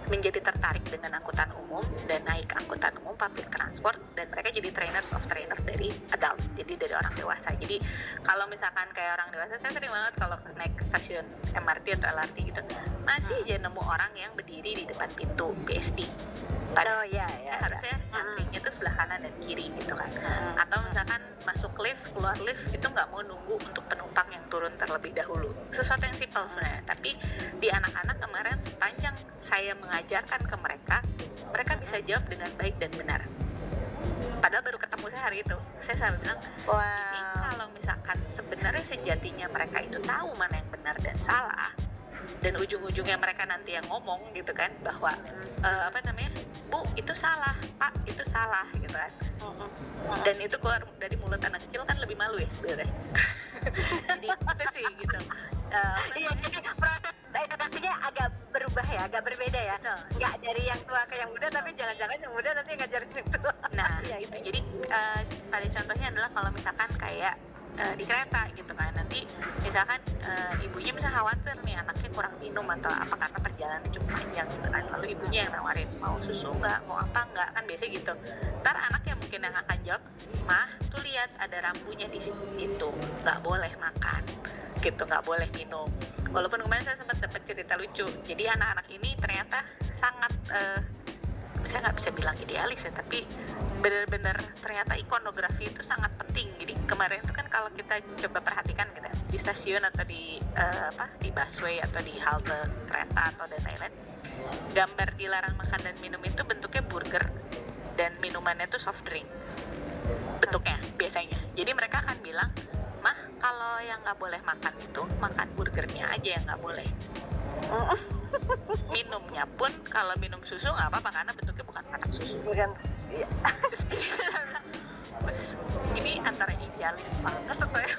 menjadi tertarik dengan angkutan umum dan naik angkutan umum public transport dan mereka jadi trainers of trainer dari adult jadi dari orang dewasa. Jadi kalau misalkan kayak orang dewasa saya sering banget kalau naik stasiun MRT atau LRT gitu masih aja nemu orang yang berdiri di depan pintu PSD Padahal oh, ya, ya, harusnya sampingnya itu sebelah kanan dan kiri gitu kan. Hmm. atau misalkan masuk lift keluar lift itu nggak mau nunggu untuk penumpang yang turun terlebih dahulu. Sesuatu yang simpel sebenarnya tapi di anak-anak kemarin sepanjang saya mengajarkan ke mereka mereka bisa jawab dengan baik dan benar. Padahal baru ketemu saya hari itu saya selalu bilang wow. ini kalau misalkan sebenarnya sejatinya mereka itu tahu mana yang benar dan salah dan ujung-ujungnya mereka nanti yang ngomong gitu kan bahwa uh, apa namanya bu itu salah pak itu salah gitu kan. Dan itu keluar dari mulut anak kecil kan lebih malu ya sebenarnya. [laughs] Jadi itu sih gitu uh, iya jadi proses edukasinya agak berubah ya agak berbeda ya. Nggak dari yang tua ke yang muda tapi jangan-jangan yang muda nanti ngajarin yang tua nah [laughs] ya itu. jadi uh, pada contohnya adalah kalau misalkan kayak uh, di kereta gitu kan. Nanti misalkan uh, ibunya bisa khawatir nih anaknya kurang minum atau apa karena perjalanan cukup panjang gitu kan. Lalu ibunya yang nawarin mau susu nggak? Mau apa nggak? Kan biasa gitu. Ntar anaknya mungkin yang akan jawab mah tuh lihat ada rambunya di situ. Nggak boleh makan. Gitu nggak boleh minum. Walaupun kemarin saya sempat dapat cerita lucu. Jadi anak-anak ini ternyata sangat uh, saya nggak bisa bilang idealis ya tapi benar-benar ternyata ikonografi itu sangat penting. Jadi kemarin itu kan kalau kita coba perhatikan gitu ya, di stasiun atau di uh, apa di busway atau di halte kereta atau dan lain-lain gambar dilarang makan dan minum itu bentuknya burger dan minumannya itu soft drink. Bentuknya biasanya. Jadi mereka akan bilang mah kalau yang nggak boleh makan itu makan burgernya aja yang nggak boleh minumnya pun kalau minum susu nggak apa-apa karena bentuknya bukan katak susu. Bukan. Iya. ini antara idealis banget atau ya?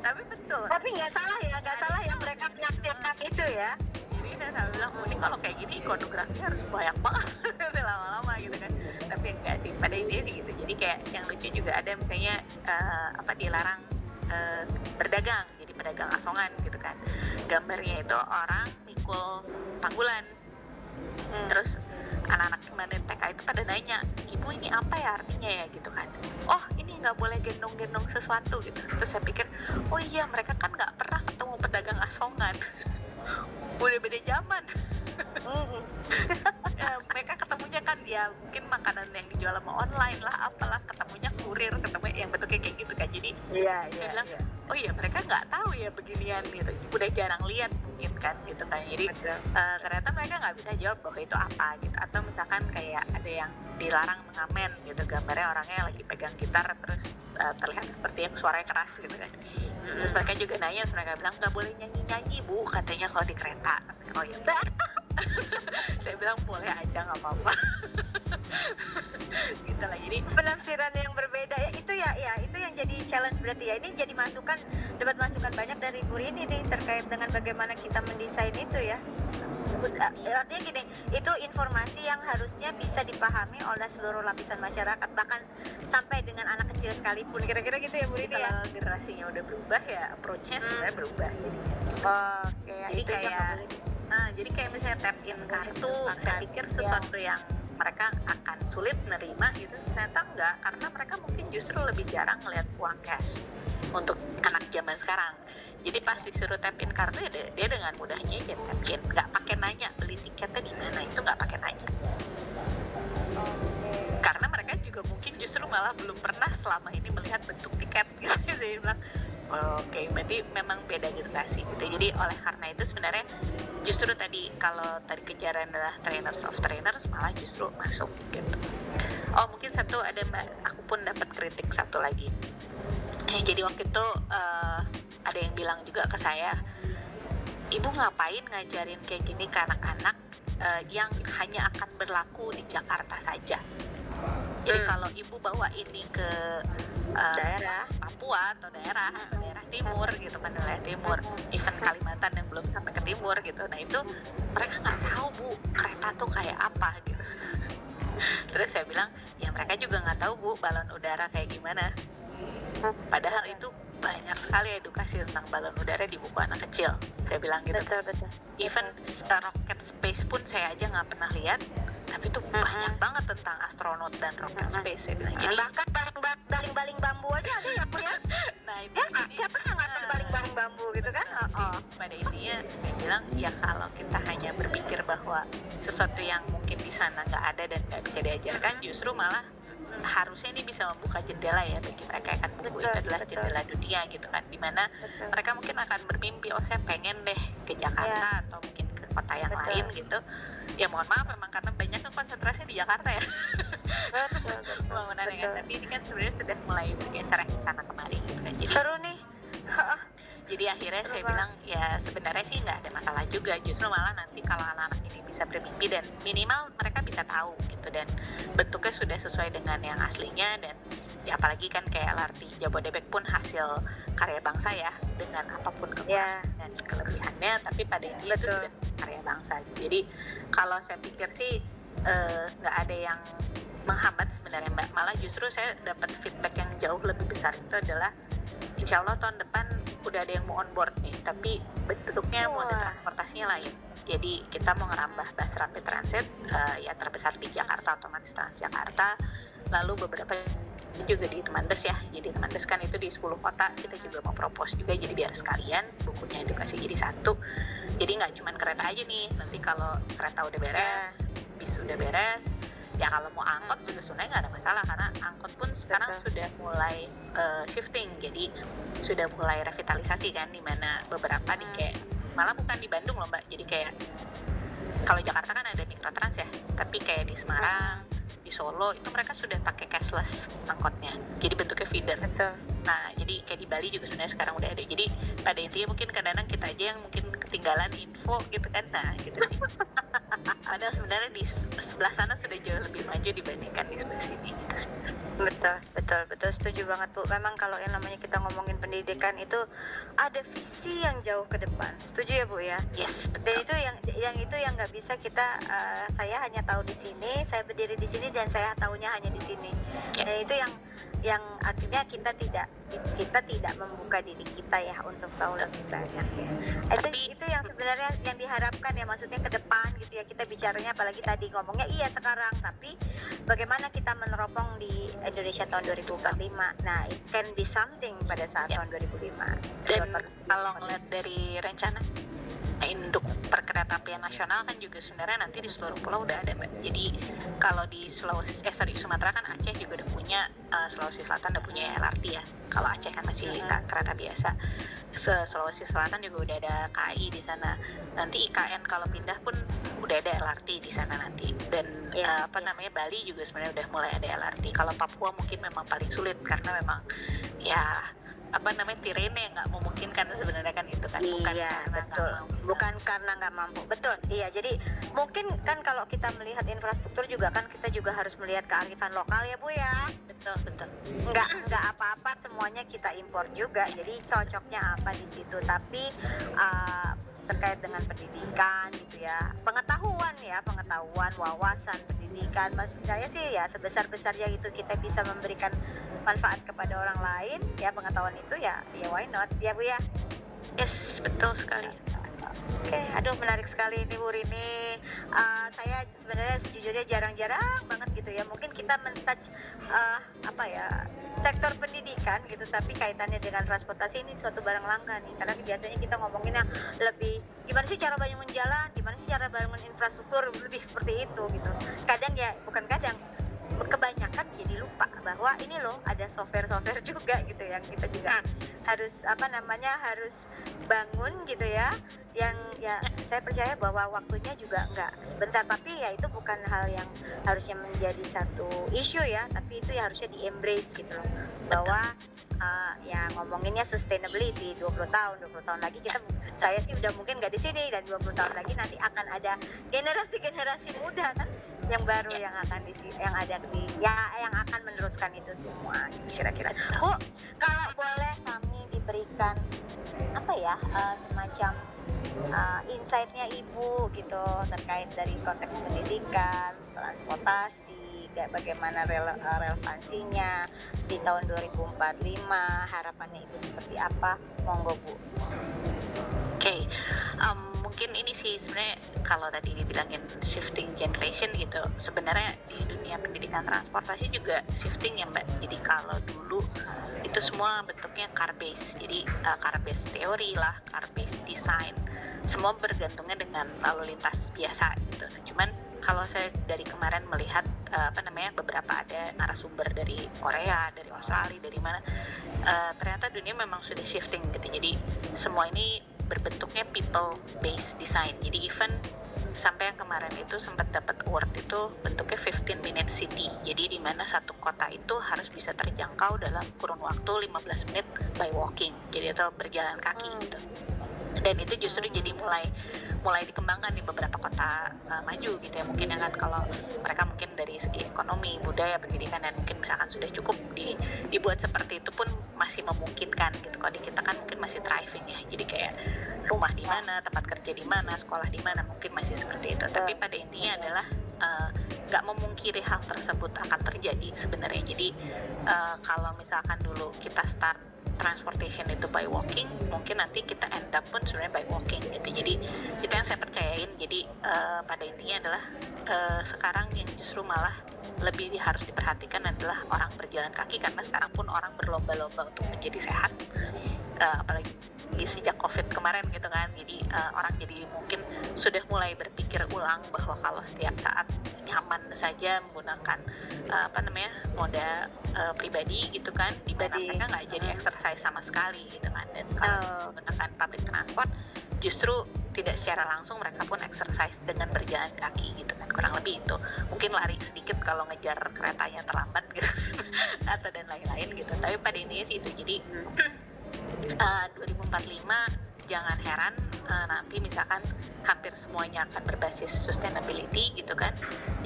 Tapi betul. Tapi nggak salah ya nggak salah ya mereka menyaksikan itu ya. Jadi saya selalu bilang ini kalau kayak gini ikonografi harus banyak banget. [laughs] Lama-lama gitu kan. Tapi enggak sih pada intinya sih gitu. Jadi kayak yang lucu juga ada misalnya uh, apa dilarang uh, berdagang jadi pedagang asongan gitu kan. Gambarnya itu orang mikul panggulan hmm. terus anak-anak kemarin TK itu pada nanya ibu ini apa ya artinya ya? Gitu kan. Oh ini nggak boleh gendong-gendong sesuatu gitu. Terus saya pikir oh iya mereka kan nggak pernah ketemu pedagang asongan [laughs] udah beda zaman. Ya, [laughs] mereka ketemunya kan ya mungkin makanan yang dijual sama online lah apalah ketemunya kurir ketemu yang bentuknya kayak gitu kan. Jadi iya, iya, bilang iya. oh iya mereka nggak tahu ya beginian gitu. Udah jarang lihat mungkin kan gitu kan. Jadi uh, ternyata mereka nggak bisa jawab bahwa itu apa gitu. Atau misalkan kayak ada yang dilarang mengamen gitu. Gambarnya orangnya lagi pegang gitar terus uh, terlihat seperti yang suaranya keras gitu kan terus mereka juga nanya mereka bilang nggak boleh nyanyi nyanyi bu katanya kalau di kereta. Oh ya [laughs] saya bilang boleh aja nggak apa-apa [laughs] [laughs] gitu lah jadi penafsiran yang berbeda ya. Itu ya ya itu yang jadi challenge berarti ya. Ini jadi masukan dapat masukan banyak dari Bu Rini nih terkait dengan bagaimana kita mendesain itu ya. Artinya gini itu informasi yang harusnya bisa dipahami oleh seluruh lapisan masyarakat bahkan sampai dengan anak kecil sekalipun. Kira-kira gitu ya Bu Rini ya? kalau generasinya udah berubah ya approach-nya Hmm. sebenarnya berubah jadi oh, kayak Jadi kayak-. Nah, jadi kayak misalnya tap in kartu, saya pikir sesuatu yang mereka akan sulit nerima gitu. Ternyata enggak, karena mereka mungkin justru lebih jarang ngeliat uang cash untuk anak zaman sekarang. Jadi pas disuruh tap in kartu ya dia, dia dengan mudahnya aja tap in, nggak pakai nanya beli tiketnya di mana itu nggak pakai nanya. Karena mereka juga mungkin justru malah belum pernah selama ini melihat bentuk tiket gitu. [laughs] Jadi bilang, Oke, berarti memang beda generasi gitu. Jadi oleh karena itu sebenarnya justru tadi kalau tadi kejaran adalah trainers of trainers malah justru masuk gitu. Oh mungkin satu ada aku pun dapat kritik satu lagi. Eh, Jadi waktu itu eh, ada yang bilang juga ke saya, ibu ngapain ngajarin kayak gini ke anak-anak eh, yang hanya akan berlaku di Jakarta saja. Jadi Hmm. kalau ibu bawa ini ke eh, Daerah. Papua atau daerah atau daerah timur gitu kan daerah timur event Kalimantan yang belum sampai ke timur gitu. Nah itu mereka nggak tahu bu kereta tuh kayak apa gitu. [laughs] Terus saya bilang ya mereka juga nggak tahu bu balon udara kayak gimana. Padahal itu banyak sekali edukasi tentang balon udara di buku anak kecil. Saya bilang gitu. Betul betul. Even uh, rocket space pun saya aja nggak pernah lihat tapi itu banyak banget tentang astronot dan rocket space saya bilang jadi bahkan baling baling baling bambu aja ada ya ya nah itu ya siapa yang nggak tahu baling baling bambu gitu kan Nah, oh, oh. pada intinya saya bilang ya kalau kita hanya berpikir bahwa sesuatu yang mungkin di sana nggak ada dan nggak bisa diajarkan justru malah harusnya ini bisa membuka jendela ya bagi mereka akan buku itu Betul, adalah betul. jendela dunia gitu kan di mana betul mereka mungkin akan bermimpi oh saya pengen deh ke Jakarta atau mungkin ke kota yang Ya. Betul. lain gitu ya mohon maaf memang karena banyak kan konsentrasinya di Jakarta ya. Pembangunannya kan tapi ini kan sebenarnya sudah mulai bergeser ke sana kemari gitu kan. Jadi seru nih. Jadi akhirnya saya bilang ya sebenarnya sih nggak ada masalah juga. Justru malah nanti kalau anak-anak ini bisa bermimpi dan minimal mereka bisa tahu gitu dan bentuknya sudah sesuai dengan yang aslinya dan ya apalagi kan kayak LRT Jabodebek pun hasil karya bangsa ya dengan apa pun kekurangan yeah. dan kelebihannya tapi pada intinya itu sudah karya bangsa jadi kalau saya pikir sih eh, nggak uh, ada yang menghambat sebenarnya mbak malah justru saya dapat feedback yang jauh lebih besar itu adalah insya Allah tahun depan udah ada yang mau on board nih tapi bentuknya oh. mode transportasinya lain jadi kita mau ngerambah bus rapid transit uh, ya terbesar di Jakarta otomatis Transjakarta lalu beberapa juga di Temandes ya. Jadi Temandes kan itu di 10 kota. Kita juga mau propose juga jadi biar sekalian bukunya edukasi jadi satu. Jadi nggak cuma kereta aja nih. Nanti kalau kereta udah beres bis udah beres ya kalau mau angkot juga sebenarnya nggak ada masalah. Karena angkot pun sekarang Betul. sudah mulai uh, shifting. Jadi sudah mulai revitalisasi kan di mana beberapa di kayak malah bukan di Bandung loh mbak. Jadi kayak kalau Jakarta kan ada mikrotrans ya. Tapi kayak di Semarang di Solo itu mereka sudah pakai cashless angkotnya. Jadi bentuknya feeder. Betul. nah jadi kayak di Bali juga sebenarnya sekarang udah ada. Jadi pada intinya mungkin kadang-kadang kita aja yang mungkin ketinggalan info gitu kan. Nah gitu sih. [laughs] Padahal sebenarnya di sebelah sana sudah jauh lebih maju dibandingkan di sebelah sini betul betul betul. Setuju banget bu. Memang kalau yang namanya kita ngomongin pendidikan itu ada visi yang jauh ke depan. Setuju ya bu ya? Yes. Betul. dan itu yang yang itu yang nggak bisa kita uh, saya hanya tahu di sini saya berdiri di sini dan saya tahunya hanya di sini. Yeah. dan itu yang yang artinya kita tidak kita tidak membuka diri kita ya untuk tahu lebih banyak ya. Itu itu yang sebenarnya yang diharapkan ya maksudnya ke depan gitu ya kita bicaranya apalagi tadi ngomongnya iya sekarang tapi bagaimana kita meneropong di Indonesia tahun 2045. Nah, it can be something pada saat ya. tahun 2005. Dan kalau ngeliat dari rencana induk perkeretaapian nasional kan juga sebenarnya nanti di seluruh pulau udah ada mbak. Jadi kalau di Sulawesi eh sorry Sumatera kan Aceh juga udah punya uh, Sulawesi Selatan udah punya LRT ya. Kalau Aceh kan masih hmm. kereta biasa. Se Sulawesi Selatan juga udah ada KAI di sana. Nanti IKN kalau pindah pun udah ada LRT di sana nanti. Dan ya, uh, apa ya. namanya Bali juga sebenarnya udah mulai ada LRT kalau Papua mungkin memang paling sulit karena memang ya apa namanya tirene nggak memungkinkan sebenarnya kan itu kan. Bukan iya betul. mampu. bukan karena nggak mampu. Betul iya. Jadi mungkin kan kalau kita melihat infrastruktur juga kan kita juga harus melihat kearifan lokal ya bu ya. Betul betul. Nggak nggak apa-apa semuanya kita impor juga. Jadi cocoknya apa di situ. Tapi uh, terkait dengan pendidikan gitu ya. Pengetahuan ya pengetahuan wawasan pendidikan. Maksud saya sih ya sebesar besarnya itu kita bisa memberikan manfaat kepada orang lain. Ya pengetahuan itu ya ya why not? Ya bu ya? Yes betul sekali Oke, okay, aduh menarik sekali ini Bu Rini. Uh, saya sebenarnya sejujurnya jarang-jarang banget gitu ya. Mungkin kita mentouch uh, apa ya sektor pendidikan gitu, tapi kaitannya dengan transportasi ini suatu barang langka nih. Karena biasanya kita ngomongin yang lebih gimana sih cara bangun jalan, gimana sih cara bangun infrastruktur lebih seperti itu gitu. Kadang ya bukan kadang, kebanyakan jadi lupa bahwa ini loh ada software-software [laughs] juga gitu yang kita juga harus apa namanya harus bangun gitu ya. Yang ya saya percaya bahwa waktunya juga nggak sebentar. Tapi ya itu bukan hal yang harusnya menjadi satu isu ya. Tapi itu ya harusnya di embrace gitu loh. Bahwa uh, ya ngomonginnya sustainability 20 tahun 20 tahun lagi. Kita saya sih udah mungkin nggak di sini. Dan 20 tahun lagi nanti akan ada generasi-generasi muda kan yang baru yang akan di yang ada di ya yang akan meneruskan itu semua kira-kira. Bu kalau boleh kami diberikan apa ya uh, semacam uh, insightnya ibu gitu terkait dari konteks pendidikan transportasi bagaimana rele relevansinya di tahun 2045 harapannya ibu seperti apa monggo bu oke okay. Mungkin ini sih sebenarnya kalau tadi dibilangin shifting generation gitu sebenarnya di dunia pendidikan transportasi juga shifting ya mbak. Jadi kalau dulu itu semua bentuknya car base. Jadi uh, car base teori lah car base design. Semua bergantungnya dengan lalu lintas biasa gitu. Nah, cuman kalau saya dari kemarin melihat uh, apa namanya beberapa ada narasumber dari Korea dari Australia dari mana uh, ternyata dunia memang sudah shifting gitu. Jadi semua ini berbentuknya people based design. Jadi even sampai yang kemarin itu sempat dapat award itu bentuknya 15 minute city. Jadi di mana satu kota itu harus bisa terjangkau dalam kurun waktu 15 menit by walking. Jadi atau berjalan kaki gitu dan itu justru jadi mulai mulai dikembangkan di beberapa kota uh, maju gitu ya. Mungkin kan kalau mereka mungkin dari segi ekonomi budaya pendidikan dan mungkin misalkan sudah cukup di, dibuat seperti itu pun masih memungkinkan gitu. Kalau di kita kan mungkin masih thriving ya. Jadi kayak rumah di mana tempat kerja di mana sekolah di mana mungkin masih seperti itu. Tapi pada intinya adalah eh, nggak uh, memungkiri hal tersebut akan terjadi sebenarnya. Jadi uh, kalau misalkan dulu kita start transportation itu by walking mungkin nanti kita end up pun sebenarnya by walking gitu. Jadi itu yang saya percayain. Jadi uh, pada intinya adalah uh, sekarang yang justru malah lebih harus diperhatikan adalah orang berjalan kaki karena sekarang pun orang berlomba-lomba untuk menjadi sehat. Uh, apalagi sejak covid kemarin gitu kan. Jadi uh, orang jadi mungkin sudah mulai berpikir ulang bahwa kalau setiap saat nyaman saja menggunakan uh, apa namanya moda uh, pribadi gitu kan di mana mereka nggak jadi exercise sama sekali gitu kan. Dan kalau menggunakan public transport justru tidak secara langsung mereka pun exercise dengan berjalan kaki gitu kan kurang lebih itu. Mungkin lari sedikit kalau ngejar keretanya terlambat gitu [laughs] atau dan lain-lain gitu. Tapi pada intinya sih itu. Jadi uh, 2045 jangan heran uh, nanti misalkan hampir semuanya akan berbasis sustainability gitu kan.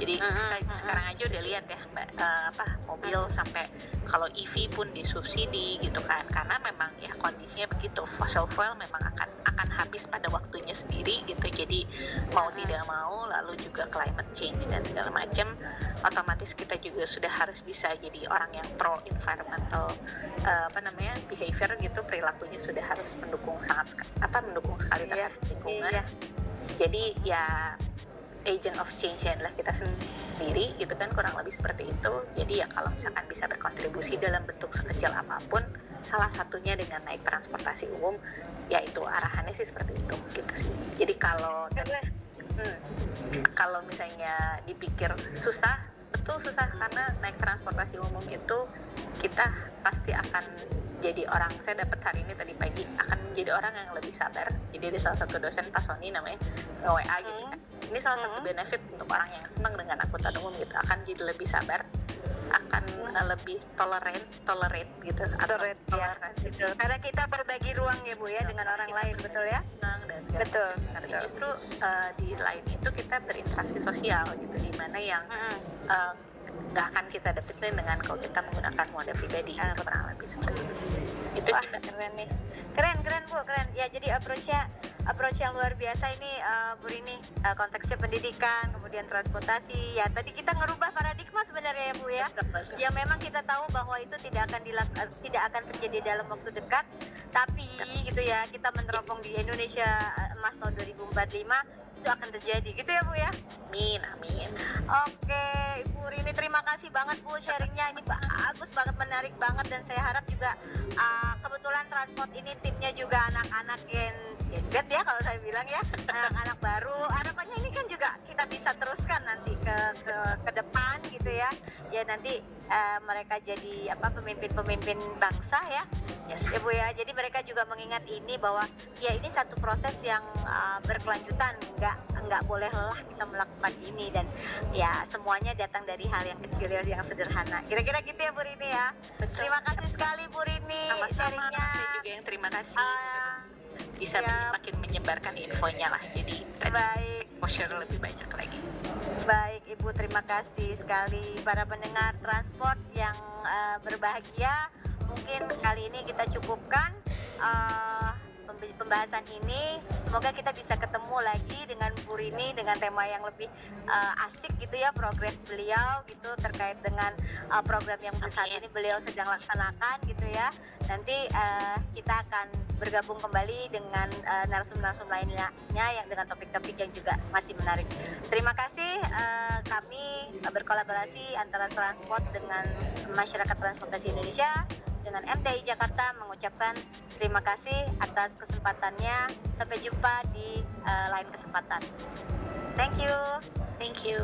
Jadi uh -huh, kita sekarang aja udah lihat ya mbak uh, apa mobil sampai kalau EV pun disubsidi gitu kan. Karena memang ya kondisinya begitu fossil fuel memang akan akan habis pada waktunya sendiri gitu. Jadi mau uh -huh. tidak mau lalu juga climate change dan segala macam otomatis kita juga sudah harus bisa jadi orang yang pro environmental uh, apa namanya behavior gitu perilakunya sudah harus mendukung sangat apa mendukung sekali terhadap iya, lingkungan. iya. jadi ya agent of change adalah kita sendiri gitu kan kurang lebih seperti itu. Jadi ya kalau misalkan bisa berkontribusi dalam bentuk sekecil apa pun salah satunya dengan naik transportasi umum ya itu arahannya sih seperti itu gitu sih. Jadi kalau hmm, kalau misalnya dipikir susah betul susah karena naik transportasi umum itu kita pasti akan jadi orang. Saya dapat hari ini tadi pagi akan menjadi orang yang lebih sabar. Jadi ada salah satu dosen Pak Sony namanya WA gitu kan. Ini salah satu hmm. benefit untuk orang yang senang dengan angkutan umum gitu akan jadi lebih sabar akan uh, lebih tolerant tolerate gitu. Tolerate ya betul. Karena kita berbagi ruang ya bu ya betul. dengan orang lain betul ya? senang dan betul, tapi justru uh, di lain itu kita berinteraksi sosial gitu di mana yang hmm. uh, nggak akan kita dapetin dengan kalau kita menggunakan moda pribadi uh, kurang lebih seperti itu. itu Wah, sih keren nih. Keren keren bu keren. Ya jadi approach-nya approach yang luar biasa ini uh, Bu Rini. Uh, konteksnya pendidikan kemudian transportasi. Ya tadi kita ngerubah paradigma sebenarnya ya Bu ya. Yang memang kita tahu bahwa itu tidak akan dilak uh, tidak akan terjadi dalam waktu dekat. Tapi gitu ya kita meneropong di Indonesia emas tahun 2045 itu akan terjadi. Gitu ya Bu ya? Amin amin. Oke Ibu Rini terima kasih banget Bu sharingnya. Ini bagus banget menarik banget dan saya harap juga uh, kebetulan transport ini timnya juga anak-anak yang gadget ya kalau saya bilang ya. Anak-anak baru. Harapannya ini kan juga kita bisa teruskan nanti ke ke, ke depan gitu ya. Ya nanti uh, mereka jadi apa pemimpin-pemimpin bangsa ya. Yes. ya Bu ya. Jadi mereka juga mengingat ini bahwa ya ini satu proses yang uh, berkelanjutan. Enggak nggak boleh lelah kita melakukan ini dan ya semuanya datang dari hal yang kecil yang sederhana. Kira-kira gitu ya Bu Rini ya. Betul. terima kasih sekali Bu Rini sama-sama. saya juga yang terima kasih. Uh, bisa ya. makin menyebarkan infonya lah. Jadi baik. mau share lebih banyak lagi. Baik Ibu terima kasih sekali. Para pendengar transport yang uh, berbahagia mungkin kali ini kita cukupkan. Uh, pembahasan ini. Semoga kita bisa ketemu lagi dengan Bu Rini dengan tema yang lebih uh, asik gitu ya progres beliau gitu terkait dengan uh, program yang saat ini beliau sedang laksanakan gitu ya. Nanti uh, kita akan bergabung kembali dengan uh, narasum-narasum lainnya yang dengan topik-topik yang juga masih menarik. Terima kasih uh, kami berkolaborasi antara transport dengan masyarakat transportasi Indonesia dengan MTI Jakarta mengucapkan terima kasih atas kesempatannya. Sampai jumpa di uh, lain kesempatan. Thank you. Thank you.